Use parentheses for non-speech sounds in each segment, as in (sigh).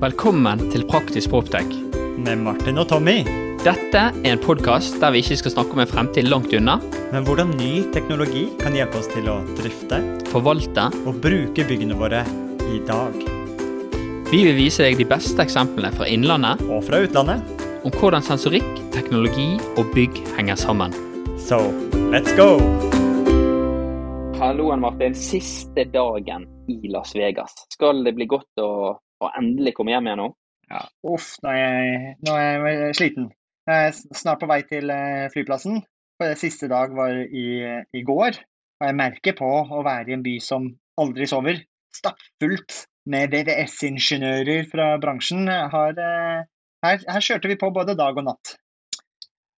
Velkommen til Praktisk Proptech. Med Martin og Tommy. Dette er en podkast der vi ikke skal snakke om en fremtid langt unna, Men hvordan ny teknologi kan hjelpe oss til å drifte forvalte. og bruke byggene våre i dag. Vi vil vise deg de beste eksemplene fra innlandet Og fra utlandet. om hvordan sensorikk, teknologi og bygg henger sammen. Så let's go! Halloen, Martin. Siste dagen i Las Vegas. Skal det bli godt å, å endelig komme hjem igjen nå? Ja, uff, nå er, jeg, nå er jeg sliten. Jeg er snart på vei til eh, flyplassen. For Siste dag var i, i går. Og jeg merker på å være i en by som aldri sover. Stappfullt med VVS-ingeniører fra bransjen. Har, eh, her, her kjørte vi på både dag og natt.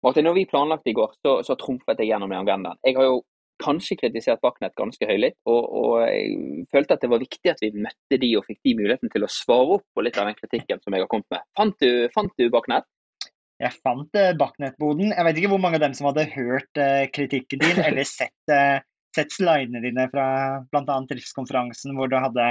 Martin, når vi planlagte i går, så, så trumfet jeg gjennom i agendaen. Jeg har jo kanskje kritisert Backnet ganske høylytt, og, og jeg følte at det var viktig at vi møtte de og fikk de muligheten til å svare opp på litt av den kritikken som jeg har kommet med. Fant du, fant du Backnet? Jeg fant eh, Backnet-boden. Jeg vet ikke hvor mange av dem som hadde hørt eh, kritikken din, eller (laughs) sett, eh, sett slidene dine fra bl.a. driftskonferansen, hvor du hadde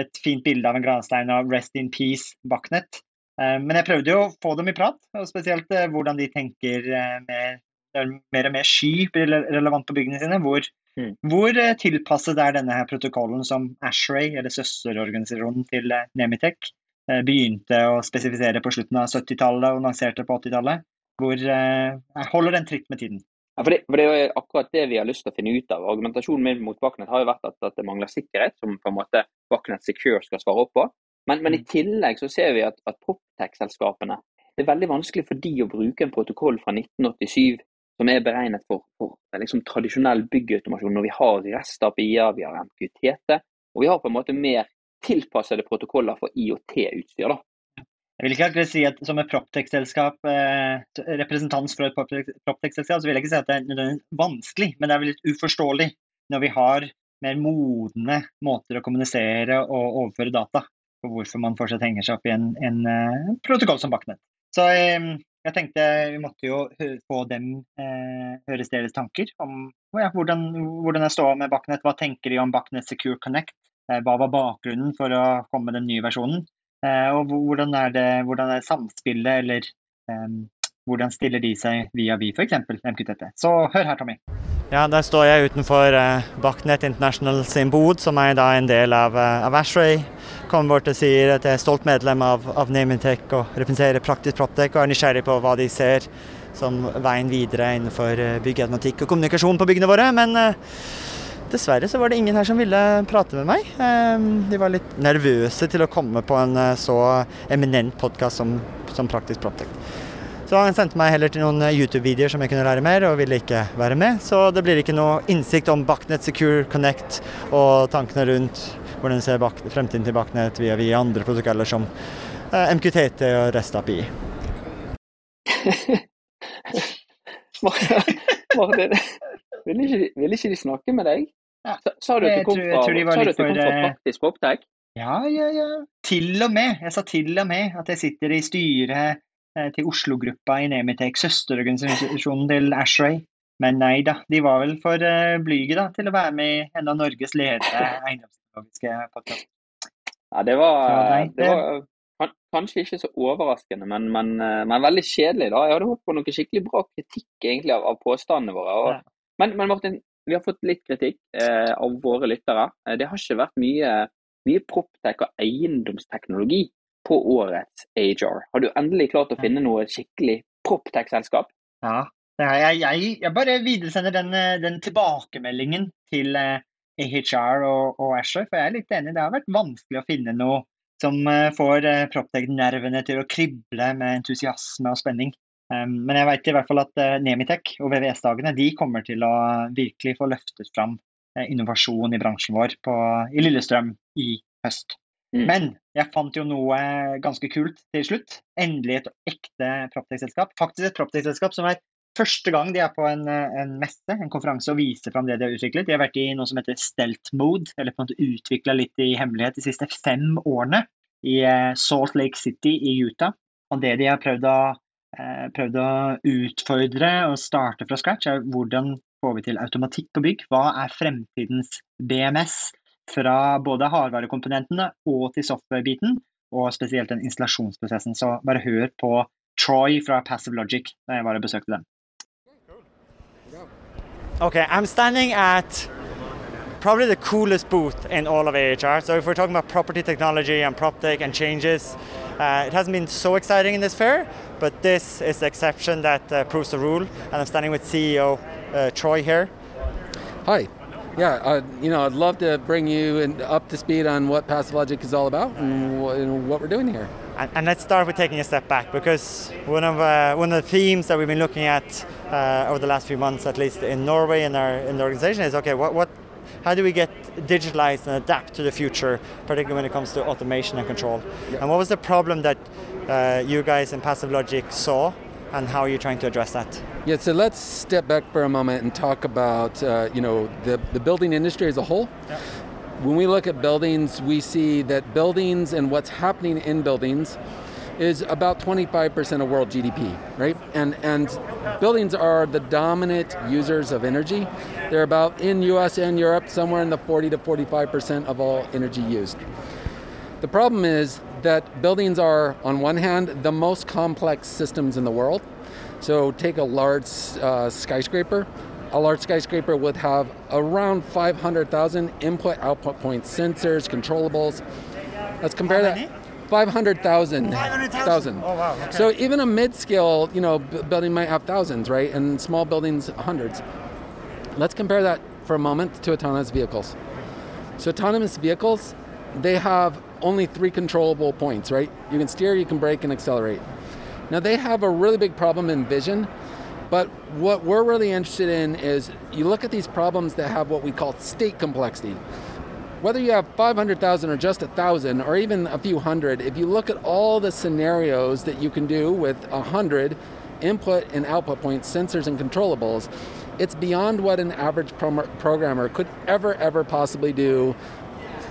et fint bilde av en granstein og 'Rest in peace, Backnet'. Eh, men jeg prøvde jo å få dem i prat, og spesielt hvordan de tenker med mer og mer sky blir relevant på byggene sine. Hvor, Mm. hvor eh, tilpasset er denne her protokollen som Ashray, eller søsterorganisasjonen til Nemitech, eh, begynte å spesifisere på slutten av 70-tallet og lanserte på 80-tallet. Hvor eh, holder den tritt med tiden? Ja, for det, for det er akkurat det vi har lyst til å finne ut av. Argumentasjonen min mot Backnet har jo vært at, at det mangler sikkerhet, som på en måte Backnet Secure skal svare opp på. Men, men i tillegg så ser vi at, at PropTech-selskapene Det er veldig vanskelig for de å bruke en protokoll fra 1987 som er beregnet for, for liksom, tradisjonell byggautomasjon, når vi har REST-API-er, vi har MQTT, og vi har på en måte mer tilpassede protokoller for IOT-utstyr. da. Jeg vil ikke akkurat si at som et Proptech-selskap, eh, representant for et Proptech- Proptech-selskap, så vil jeg ikke si at det er vanskelig, men det er vel litt uforståelig når vi har mer modne måter å kommunisere og overføre data, på hvorfor man fortsatt henger seg opp i en, en en protokoll som Backnet. Så eh, jeg tenkte vi måtte jo få dem eh, høre deres tanker om ja, hvordan, hvordan jeg står med Backnet, hva tenker de om Backnet Secure Connect, eh, hva var bakgrunnen for å komme med den nye versjonen. Eh, og hvordan er det, hvordan er samspillet, eller em, hvordan stiller de seg via vi, f.eks. MQTT. Så hør her, Tommy. Ja, der står jeg utenfor eh, Backnet International sin bod, som er da en del av, eh, av Ashray. Kommer bort og sier at jeg er stolt medlem av, av Namentech og representerer Praktisk Proptech og er nysgjerrig på hva de ser som veien videre innenfor eh, byggautomatikk og kommunikasjon på byggene våre. Men eh, dessverre så var det ingen her som ville prate med meg. Eh, de var litt nervøse til å komme på en eh, så eminent podkast som, som Praktisk Proptech. Så han sendte meg heller til noen eh, YouTube-videoer som jeg kunne lære mer, og ville ikke være med. Så det blir ikke noe innsikt om Backnet Secure Connect og tankene rundt hvordan ser bak fremtiden til Backnet via, via andre protokoller som eh, MQTT og RestAPI. (laughs) Martin, vil ikke, vil ikke de snakke med deg? Ja, Sa, du at du kom tror- jeg fra, tror de kom fra eh, praktisk opptak? Ja, ja, ja. Til og med. Jeg sa til og med at jeg sitter i styret til Oslo-gruppa i Nemitec, søsterorganisasjonen til Ashray. Men nei da, de var vel for uh, blyge da, til å være med i en av Norges ledende (laughs) eiendomsteknologiske podkast. Ja, det var, Ja, nei, det var kanskje ikke så overraskende, men, men, eh, men veldig kjedelig. da. Jeg hadde håpet på noe skikkelig bra kritikk egentlig av, av påstandene våre. Og, Ja. men, men Martin, vi har fått litt kritikk eh, av våre lyttere. Eh, Det har ikke vært mye, mye proptech og eiendomsteknologi på årets AHR. Har du endelig klart å finne noe skikkelig proptech-selskap? Ja, jeg, jeg, jeg bare videresender den, eh, den tilbakemeldingen til eh, AHR og, og Asher, for jeg er litt enig. Det har vært vanskelig å finne noe som eh, får Proptech-nervene til å krible med entusiasme og spenning. Um, men jeg vet i hvert fall at Nemitech og VVS-dagene de kommer til å virkelig få løftet fram innovasjon i bransjen vår på, i Lillestrøm i høst. Mm. Men jeg fant jo noe ganske kult til slutt. Endelig et ekte Proptech-selskap. Faktisk et Proptech-selskap som er første gang de er på en, en messe, en konferanse, og viser fram det de har utviklet. De har vært i noe som heter stealth mode, eller på en måte utvikla litt i hemmelighet de siste fem årene i eh, Salt Lake City i Utah. Og det de har prøvd å, eh, prøvd å utfordre og starte fra scratch, er hvordan får vi til automatikk på bygg? Hva er fremtidens BMS fra både hardvarekomponentene og til software-biten? og spesielt den installasjonsprosessen. Så bare hør på Troy fra Passive Logic da jeg bare besøkte dem. Okay, I'm standing at probably the coolest booth in all of AHR. So if we're talking about property technology and PropTech and changes, uh, it hasn't been so exciting in this fair, but this is the exception that uh, proves the rule. And I'm standing with CEO uh, Troy here. Hi. Yeah, uh, you know, I'd love to bring you in, up to speed on what PassiveLogic is all about and, wh- and what we're doing here. And, and, let's start with taking a step back because one of uh, one of the themes that we've been looking at uh, over the last few months, at least in Norway in our in the organization, is okay. What what how do we get digitalized and adapt to the future, particularly when it comes to automation and control? Yeah. And what was the problem that uh, you guys in PassiveLogic saw, and how are you trying to address that? Yeah, so let's step back for a moment and talk about uh, you know the the building industry as a whole. When we look at buildings, we see that buildings and what's happening in buildings is about 25% of world GDP, right? And and buildings are the dominant users of energy. They're about in US and Europe somewhere in the 40 to 45% of all energy used. The problem is that buildings are on one hand the most complex systems in the world. So take a large uh, skyscraper a large skyscraper would have around 500,000 input output points, sensors, controllables. Let's compare that. 500,000. 500,000. Oh, wow. Okay. So even a mid-scale, you know, b- building might have thousands, right? And small buildings, hundreds. Let's compare that for a moment to autonomous vehicles. So autonomous vehicles, they have only three controllable points, right? You can steer, you can brake, and accelerate. Now they have a really big problem in vision but what we're really interested in is you look at these problems that have what we call state complexity. Whether you have 500,000 or just 1,000 or even a few hundred, if you look at all the scenarios that you can do with 100 input and output points, sensors and controllables, it's beyond what an average programmer could ever, ever possibly do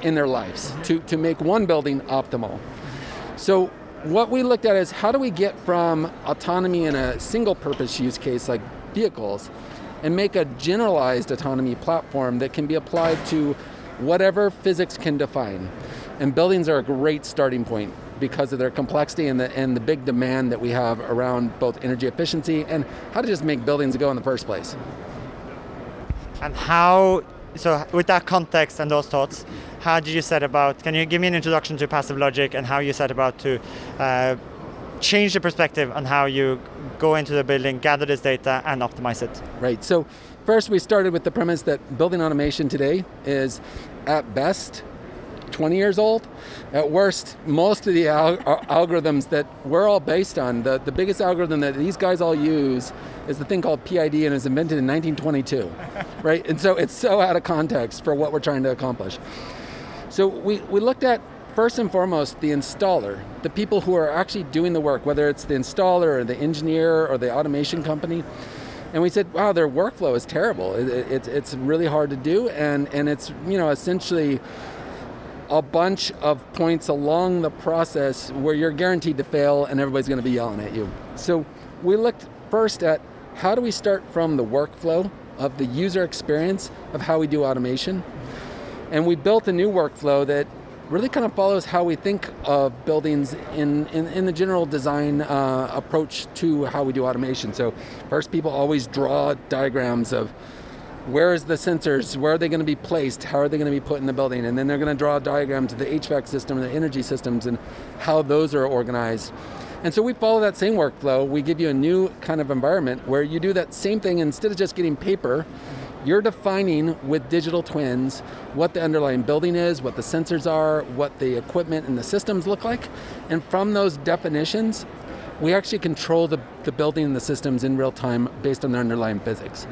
in their lives to, to make one building optimal. So what we looked at is how do we get from autonomy in a single purpose use case like vehicles and make a generalized autonomy platform that can be applied to whatever physics can define. And buildings are a great starting point because of their complexity and the, and the big demand that we have around both energy efficiency and how to just make buildings go in the first place. And how, so with that context and those thoughts, how did you set about? Can you give me an introduction to PassiveLogic and how you set about to uh, change the perspective on how you go into the building, gather this data, and optimize it? Right. So first, we started with the premise that building automation today is, at best, 20 years old. At worst, most of the al- algorithms that we're all based on, the, the biggest algorithm that these guys all use is the thing called PID and is invented in 1922, (laughs) right? And so it's so out of context for what we're trying to accomplish. So we, we looked at first and foremost the installer, the people who are actually doing the work, whether it's the installer or the engineer or the automation company. And we said, wow, their workflow is terrible. It, it, it's really hard to do, and, and it's you know essentially a bunch of points along the process where you're guaranteed to fail and everybody's going to be yelling at you. So we looked first at how do we start from the workflow of the user experience of how we do automation and we built a new workflow that really kind of follows how we think of buildings in, in, in the general design uh, approach to how we do automation. So, first, people always draw diagrams of where is the sensors, where are they going to be placed, how are they going to be put in the building, and then they're going to draw a diagram to the HVAC system and the energy systems and how those are organized. And so we follow that same workflow. We give you a new kind of environment where you do that same thing instead of just getting paper you're defining with digital twins what the underlying building is, what the sensors are, what the equipment and the systems look like. And from those definitions, we actually control the, the building and the systems in real time based on their underlying physics.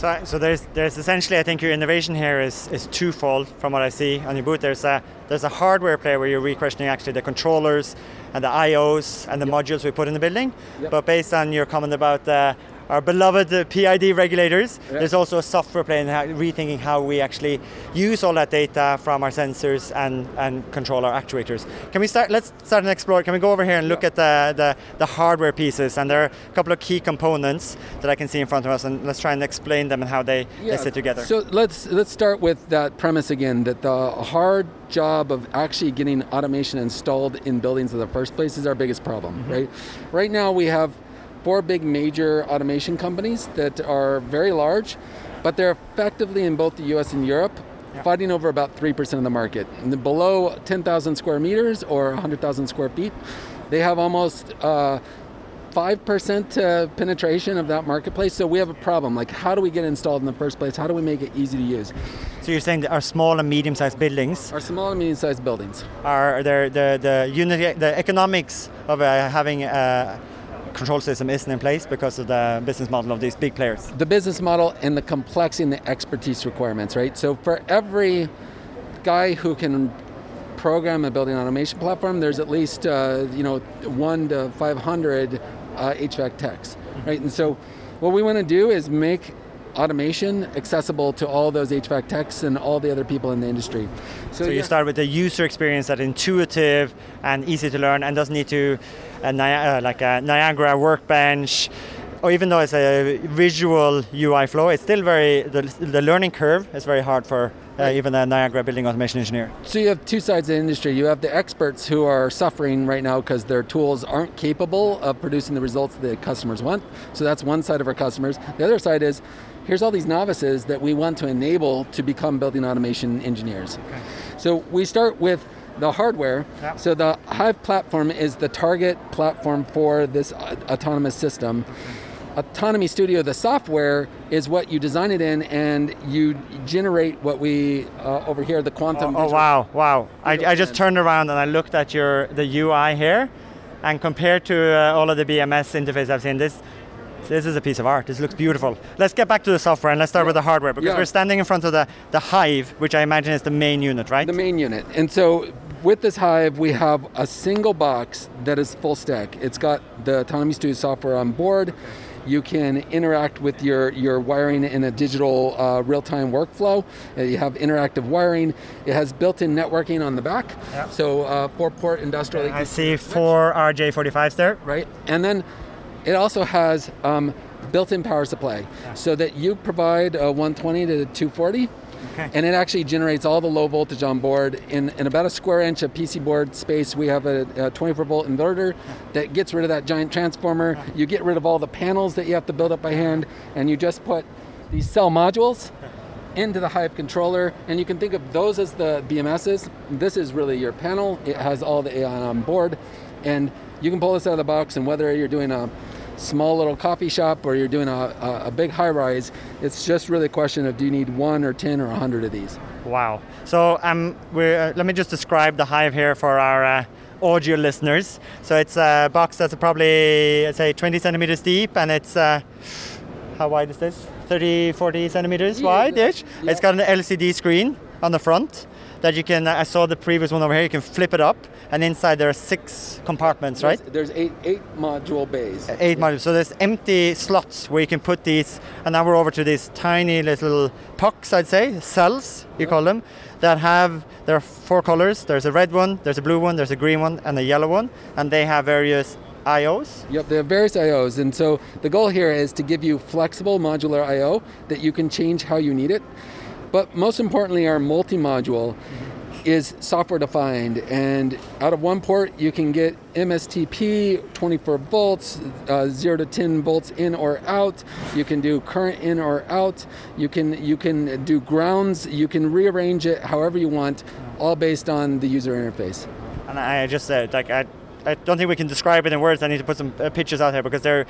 So, so there's there's essentially I think your innovation here is, is twofold from what I see on your booth. There's a there's a hardware play where you're re-questioning actually the controllers and the IOs and the yep. modules we put in the building. Yep. But based on your comment about uh, our beloved uh, PID regulators. Yeah. There's also a software play in how, rethinking how we actually use all that data from our sensors and, and control our actuators. Can we start? Let's start and explore. Can we go over here and look yeah. at the, the, the hardware pieces? And there are a couple of key components that I can see in front of us, and let's try and explain them and how they, yeah. they sit together. So let's let's start with that premise again that the hard job of actually getting automation installed in buildings in the first place is our biggest problem, mm-hmm. right? Right now we have four big major automation companies that are very large, but they're effectively in both the US and Europe yeah. fighting over about 3% of the market. And below 10,000 square meters or 100,000 square feet, they have almost uh, 5% uh, penetration of that marketplace. So we have a problem. Like, how do we get installed in the first place? How do we make it easy to use? So you're saying that our small and medium-sized buildings? Our small and medium-sized buildings. Are the, the, the, unit, the economics of uh, having uh, control system isn't in place because of the business model of these big players? The business model and the complexity and the expertise requirements, right? So for every guy who can program a building automation platform, there's at least uh, you know one to 500 uh, HVAC techs, right? And so what we want to do is make automation accessible to all those HVAC techs and all the other people in the industry. So, so you start with the user experience that intuitive and easy to learn and doesn't need to uh, uh, like a Niagara workbench or even though it's a visual UI flow, it's still very the, the learning curve is very hard for uh, even a Niagara building automation engineer. So you have two sides of the industry. You have the experts who are suffering right now because their tools aren't capable of producing the results the customers want. So that's one side of our customers. The other side is here's all these novices that we want to enable to become building automation engineers. Okay. So we start with the hardware. Yep. So the Hive platform is the target platform for this autonomous system. Autonomy Studio, the software, is what you design it in, and you generate what we uh, over here, the quantum. Oh, oh wow, wow! I, I, just turned around and I looked at your the UI here, and compared to uh, all of the BMS interface I've seen, this this is a piece of art. This looks beautiful. Let's get back to the software and let's start yeah. with the hardware because yeah. we're standing in front of the the Hive, which I imagine is the main unit, right? The main unit, and so with this Hive, we have a single box that is full stack. It's got the Autonomy Studio software on board. You can interact with your, your wiring in a digital uh, real time workflow. Uh, you have interactive wiring. It has built in networking on the back. Yep. So, uh, four port industrial. I see four RJ45s there. Right. And then it also has um, built in power supply yeah. so that you provide a 120 to 240 Okay. And it actually generates all the low voltage on board. In, in about a square inch of PC board space, we have a, a 24 volt inverter that gets rid of that giant transformer. You get rid of all the panels that you have to build up by hand, and you just put these cell modules into the Hive controller, and you can think of those as the BMSs. This is really your panel. It has all the AI on board, and you can pull this out of the box. And whether you're doing a small little coffee shop or you're doing a, a, a big high rise, it's just really a question of do you need one or 10 or 100 of these. Wow. So um, we're, uh, let me just describe the hive here for our uh, audio listeners. So it's a box that's probably, I'd say, 20 centimeters deep and it's, uh, how wide is this? 30, 40 centimeters yeah, wide-ish. Yeah. It's got an LCD screen on the front that you can, I saw the previous one over here, you can flip it up and inside there are six compartments, right? There's, there's eight, eight module bays. Eight yeah. modules. So there's empty slots where you can put these, and now we're over to these tiny little pucks, I'd say, cells, you yeah. call them, that have, there are four colors. There's a red one, there's a blue one, there's a green one, and a yellow one, and they have various IOs? Yep, they have various IOs. And so the goal here is to give you flexible modular IO that you can change how you need it. But most importantly, our multi module mm-hmm. Is software defined. And out of one port, you can get MSTP, 24 volts, uh, 0 to 10 volts in or out. You can do current in or out. You can, you can do grounds. You can rearrange it however you want, all based on the user interface. And I just said, like, I, I don't think we can describe it in words. I need to put some uh, pictures out here because they're,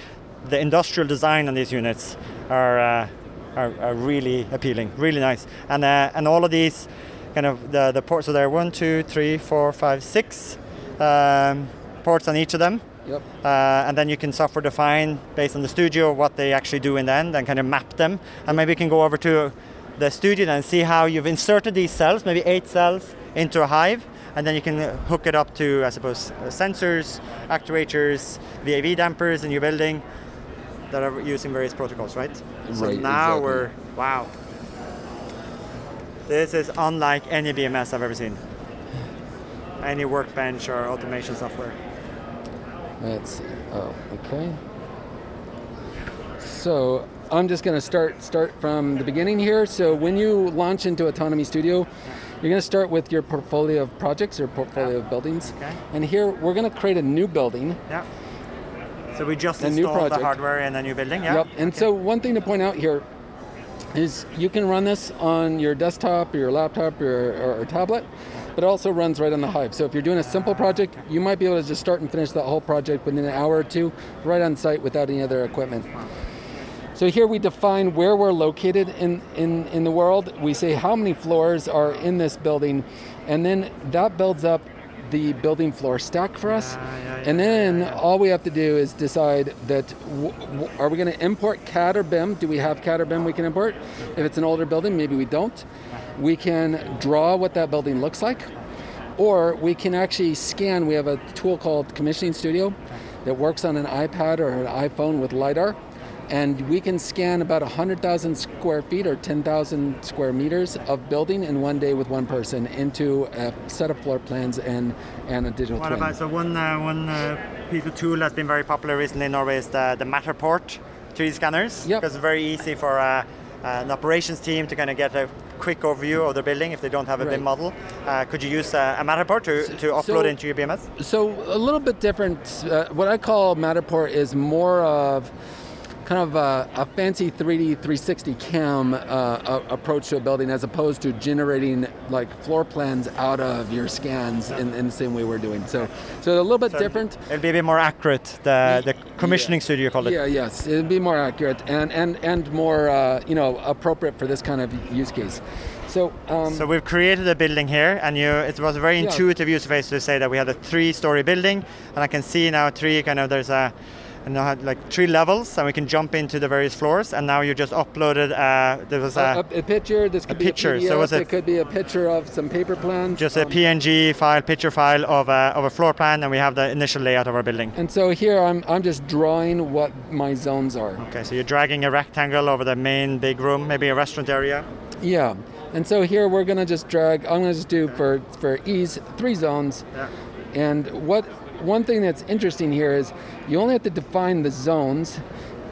the industrial design on these units are. Uh, are, are really appealing, really nice. And uh, and all of these kind of the, the ports. So there are one, two, three, four, five, six um, ports on each of them. Yep. Uh, and then you can software define based on the studio what they actually do in the end and kind of map them. And maybe you can go over to the studio and see how you've inserted these cells, maybe eight cells, into a hive. And then you can hook it up to, I suppose, sensors, actuators, VAV dampers in your building, that are using various protocols, right? So Right, now exactly. we're wow. This is unlike any BMS I've ever seen. Any workbench or automation software. Let's see. Oh, okay. So I'm just going to start start from the beginning here. So when you launch into Autonomy Studio, you're going to start with your portfolio of projects or portfolio of buildings. Okay. And here we're going to create a new building. Yeah. So we just A new installed the hardware in a new building. Yeah. Yep. And so one thing to point out here is you can run this on your desktop or your laptop or, or, or tablet, but it also runs right on the Hive. So if you're doing a simple project, you might be able to just start and finish that whole project within an hour or two, right on site without any other equipment. So here we define where we're located in, in, in the world. We say how many floors are in this building, and then that builds up the building floor stack for us. And then all we have to do is decide that w- w- are we going to import CAD or BIM? Do we have CAD or BIM we can import? If it's an older building, maybe we don't. We can draw what that building looks like, or we can actually scan. We have a tool called Commissioning Studio that works on an iPad or an iPhone with LiDAR. And we can scan about 100,000 square feet or 10,000 square meters of building in one day with one person into a set of floor plans and, and a digital What twin. about so one uh, one uh, piece of tool that's been very popular recently in Norway is the, the Matterport 3D scanners. Yep. Because it's very easy for uh, an operations team to kind of get a quick overview of the building if they don't have a Right. BIM model. Uh, could you use uh, a Matterport to, to upload so- into your BMS? So a little bit different. Uh, what I call Matterport is more of kind of a, a fancy 3D 360 cam uh, approach to a building as opposed to generating like floor plans out of your scans in, in the same way we're doing. So, so a little bit So different. It'll be a bit more accurate, the, the commissioning studio you call it. Yeah, yes, it'd be more accurate and and and more uh, you know appropriate for this kind of use case. So, um, So we've created a building here, and you, it was a very Yeah. intuitive use face to say that we had a three-story building, and I can see now three kind of there's a you had like three levels, and we can jump into the various floors. And now you just uploaded. Uh, there was a, a, a, a picture. This could be picture, a PDF. so was it- it could be a picture of some paper plans. just a um, PNG file, picture file of a, of a floor plan, and we have the initial layout of our building. And so here I'm, I'm just drawing what my zones are. Okay, so you're dragging a rectangle over the main big room, maybe a restaurant area. Yeah. And so here we're gonna just drag. I'm gonna just do for for ease three zones. Yeah. And what one thing that's interesting here is you only have to define the zones,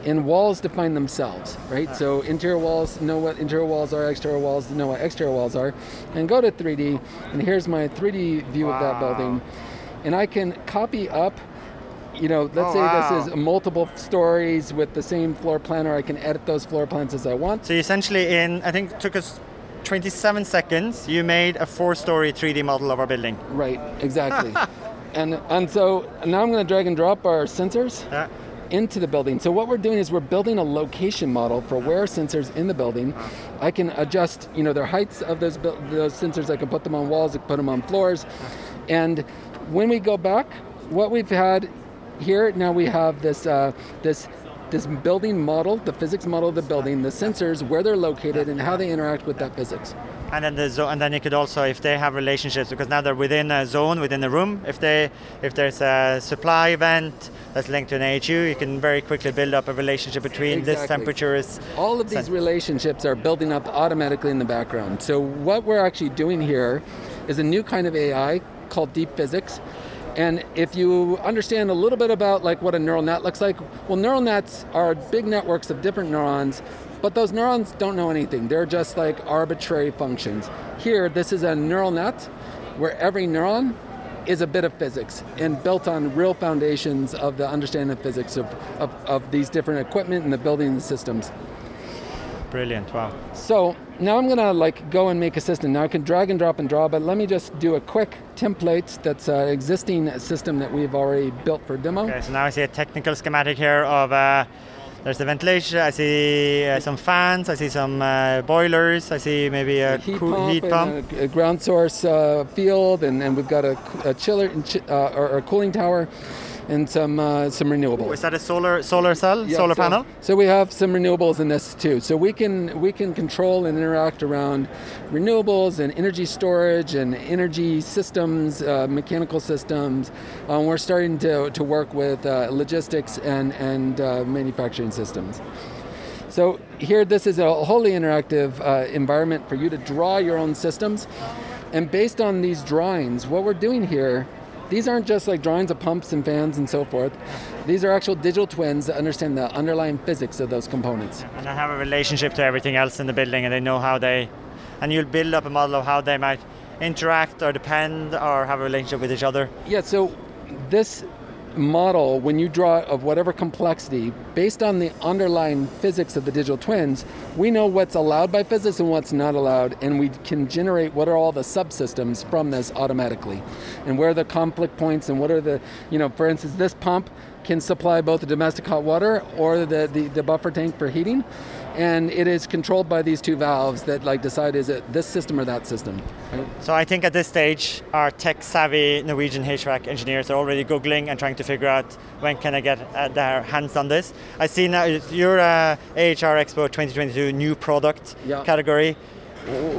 and walls define themselves, right? So interior walls know what interior walls are, exterior walls know what exterior walls are, and go to 3D. And here's my 3D view of that building, and I can copy up. You know, let's Oh, say wow. this is multiple stories with the same floor plan, or I can edit those floor plans as I want. So essentially, in I think it took us 27 seconds, you made a four-story 3D model of our building. Right, exactly. (laughs) and and so now I'm going to drag and drop our sensors Yeah. into the building. So what we're doing is we're building a location model for where sensors in the building. I can adjust, you know, their heights of those those sensors. I can put them on walls. I can put them on floors. And when we go back, what we've had here now we have this uh, this this building model, the physics model of the building, the sensors, where they're located, and how they interact with that physics. And then the and then you could also, if they have relationships, because now they're within a zone, within a room. If they, if there's a supply event that's linked to an AHU, you can very quickly build up a relationship between this temperature is. All of these Sen- relationships are building up automatically in the background. So what we're actually doing here is a new kind of AI called deep physics. And if you understand a little bit about like what a neural net looks like, well neural nets are big networks of different neurons, but those neurons don't know anything. They're just like arbitrary functions. Here this is a neural net where every neuron is a bit of physics and built on real foundations of the understanding of physics of, of, of these different equipment and the building and systems. Brilliant! Wow. So now I'm gonna like go and make a system. Now I can drag and drop and draw, but let me just do a quick template that's an existing system that we've already built for demo. Okay, so now I see a technical schematic here of. Uh, there's the ventilation. I see uh, some fans. I see some uh, boilers. I see maybe a heat coo- pump, heat and pump. A, a ground source uh, field, and, and we've got a, a chiller uh, or, or cooling tower. And some uh, some renewables. Is that a solar solar cell, Yeah, solar so, panel? So we have some renewables in this too. So we can we can control and interact around renewables and energy storage and energy systems, uh, mechanical systems. Um, we're starting to, to work with uh, logistics and and uh, manufacturing systems. So here, this is a wholly interactive uh, environment for you to draw your own systems. And based on these drawings, what we're doing here, these aren't just like drawings of pumps and fans and so forth. These are actual digital twins that understand the underlying physics of those components. And they have a relationship to everything else in the building, and they know how they, and you'll build up a model of how they might interact or depend or have a relationship with each other. Yeah, so this model, when you draw of whatever complexity, based on the underlying physics of the digital twins, we know what's allowed by physics and what's not allowed, and we can generate what are all the subsystems from this automatically. And where are the conflict points and what are the, you know, for instance, this pump can supply both the domestic hot water or the, the, the buffer tank for heating. And it is controlled by these two valves that like decide is it this system or that system. right? So I think at this stage, our tech-savvy Norwegian HVAC engineers are already googling and trying to figure out when can I get uh, their hands on this. I see now you're uh, AHR Expo 2022 new product Yeah. category.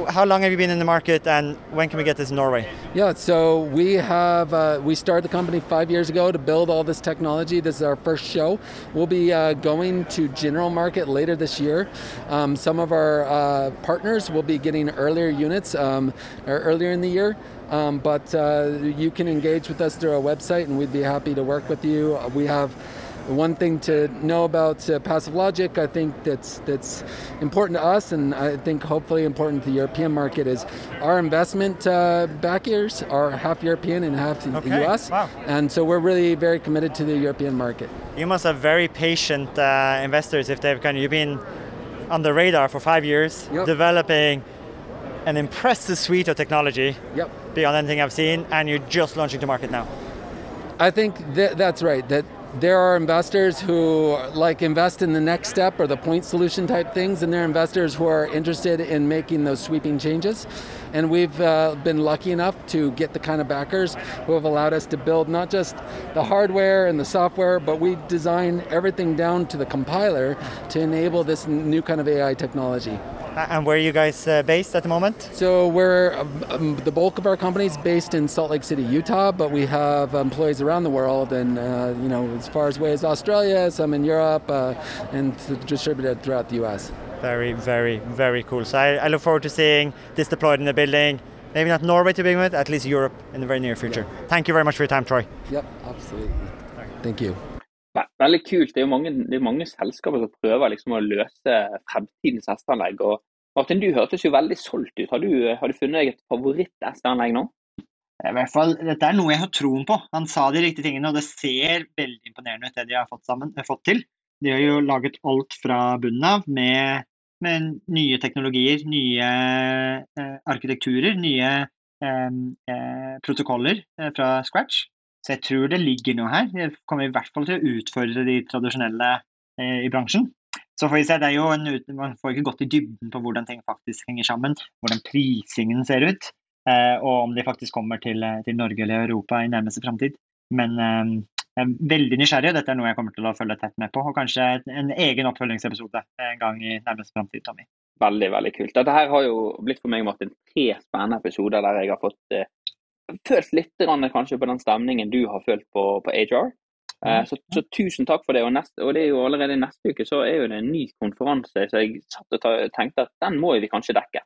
How long have you been in the market, and when can we get this in Norway? Yeah, so we have uh, we started the company five years ago to build all this technology. This is our first show. We'll be uh, going to general market later this year. Um, some of our uh, partners will be getting earlier units um, or earlier in the year. Um, but uh, you can engage with us through our website, and we'd be happy to work with you. We have one thing to know about uh, PassiveLogic, I think that's that's important to us, and I think hopefully important to the European market is our investment uh, backers are half European and half the Okay, U.S. wow. and so we're really very committed to the European market. You must have very patient uh, investors if they've kind of you've been on the radar for five years, Yep. developing an impressive suite of technology Yep. beyond anything I've seen, and you're just launching to market now. I think that that's right. That there are investors who like invest in the next step or the point solution type things, and there are investors who are interested in making those sweeping changes. And we've uh, been lucky enough to get the kind of backers who have allowed us to build not just the hardware and the software, but we design everything down to the compiler to enable this new kind of AI technology. A- And where are you guys uh, based at the moment? So we're um, um, the bulk of our company is based in Salt Lake City, Utah, but we have employees around the world, and uh, you know as far as away as Australia, some in Europe, uh, and distributed throughout the U.S. Very, very, very cool. So I, I look forward to seeing this deployed in the building. Maybe not Norway to begin with, at least Europe in the very near future. Thank you very much for your time, Troy. Yep, absolutely. Thank you. Ve- Veldig kult. Det er jo mange, er mange selskaper som prøver liksom å løse fremtidens hesteanlegg. Og Martin, du hørtes jo veldig solgt ut. Har du, har du funnet deg et favoritt-hesteanlegg nå? I hvert fall, Dette er noe jeg har troen på. Han sa de riktige tingene, og det ser veldig imponerende ut, det de har fått, sammen, eh, fått til. De har jo laget alt fra bunnen av med, med nye teknologier, nye eh, arkitekturer, nye eh, eh, protokoller eh, fra scratch. Så jeg tror det ligger noe her. Det kommer i hvert fall til å utfordre de tradisjonelle eh, i bransjen. Så får vi se, det er jo en, Man får ikke gått i dybden på hvordan ting faktisk henger sammen, hvordan prisingen ser ut. Eh, og om de faktisk kommer til, eh, til Norge eller Europa i nærmeste framtid. Men eh, jeg er veldig nysgjerrig, og dette er noe jeg kommer til å følge tett med på. Og kanskje en egen oppfølgingsepisode en gang i nærmeste framtid, Tommy. Veldig, veldig kult. Dette her har jo blitt for meg, Martin, tre spennende episoder der jeg har fått eh, følt litt kanskje på den stemningen du har følt på, på HR. Eh, så, så tusen takk for det. Og, neste, og det er jo allerede neste uke så er jo det en ny konferanse, så jeg satt og ta, tenkte at den må vi kanskje dekke.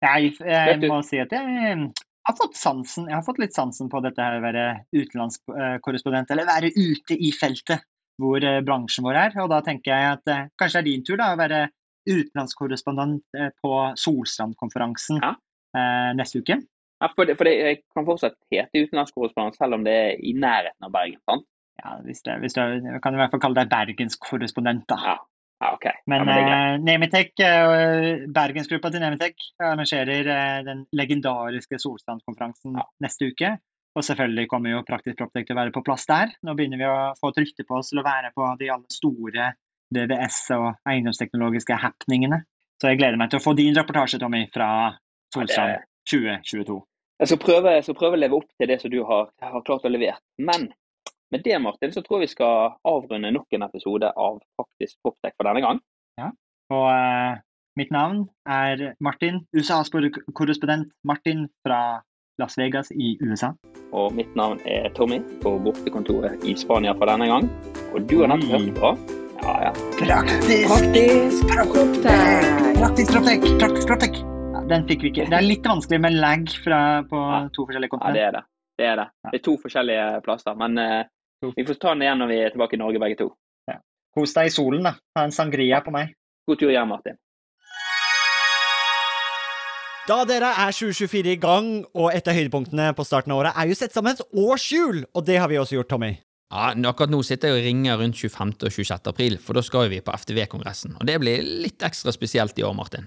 Jeg, jeg Vet må si at jeg eh, har fått sansen, jeg har fått litt sansen på dette her å være utenlandskorrespondent, eller være ute i feltet hvor eh, bransjen vår er. Og da tenker jeg at eh, kanskje det er din tur da, å være utenlandskorrespondent eh, på Solstrandkonferansen Ja. eh, neste uke. Ja, for det, for det jeg kan fortsatt hete utenlandskorrespondent selv om det er i nærheten av Bergen. sant? Ja, hvis det, hvis det, jeg kan i hvert fall kalle deg bergenskorrespondent, da. Ja. Ja, OK. Men ja, men eh, Nemetech, eh, Bergensgruppa til Nemitek arrangerer eh, den legendariske Solstrandkonferansen Ja. neste uke. Og selvfølgelig kommer jo Praktisk Proptek til å være på plass der. Nå begynner vi å få et rykte på oss til å være på de alle store VVS- og eiendomsteknologiske happeningene. Så jeg gleder meg til å få din rapportasje, Tommy, fra Solstrand 2022. Jeg skal, prøve, jeg skal prøve å leve opp til det som du har, har klart å levere. Men med det, Martin, så tror jeg vi skal avrunde nok en episode av Faktisk Poptech for denne gang. Ja, Og uh, mitt navn er Martin, USA-korrespondent Martin fra Las Vegas i USA. Og mitt navn er Tommy på bortekontoret i Spania for denne gang. Og du har nettopp hørt på Ja, ja. Praktisk! Faktisk Proptech! Praktisk Proptech! Praktisk Proptech! Ja, den fikk vi ikke. Det er litt vanskelig med lag fra, på Ja. to forskjellige Ja, det er det. Det er det. Det er to forskjellige plasser, men uh, vi får ta den igjen når vi er tilbake i Norge begge to. Kos deg i solen, da. Ha en sangria på meg. God tur hjem, Martin. Da dere er 2024 i gang, og et av høydepunktene på starten av året er jo sett sammen et årshjul, og det har vi også gjort, Tommy. Ja, Akkurat nå sitter jeg og ringer rundt 25. og 26. april, for da skal vi på FTV-kongressen. Og det blir litt ekstra spesielt i år, Martin.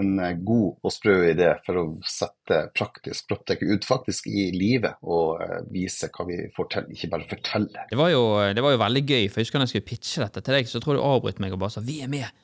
En eh, god og sprø idé for å sette praktisk proptech ut faktisk i livet og eh, vise hva vi får til, ikke bare fortelle. Det var, jo, det var jo veldig gøy, for jeg husker da jeg skulle pitche dette til deg, så tror jeg du avbrøt meg og bare sa 'vi er med'.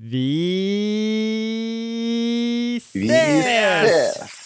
Vi ses! Vi ses!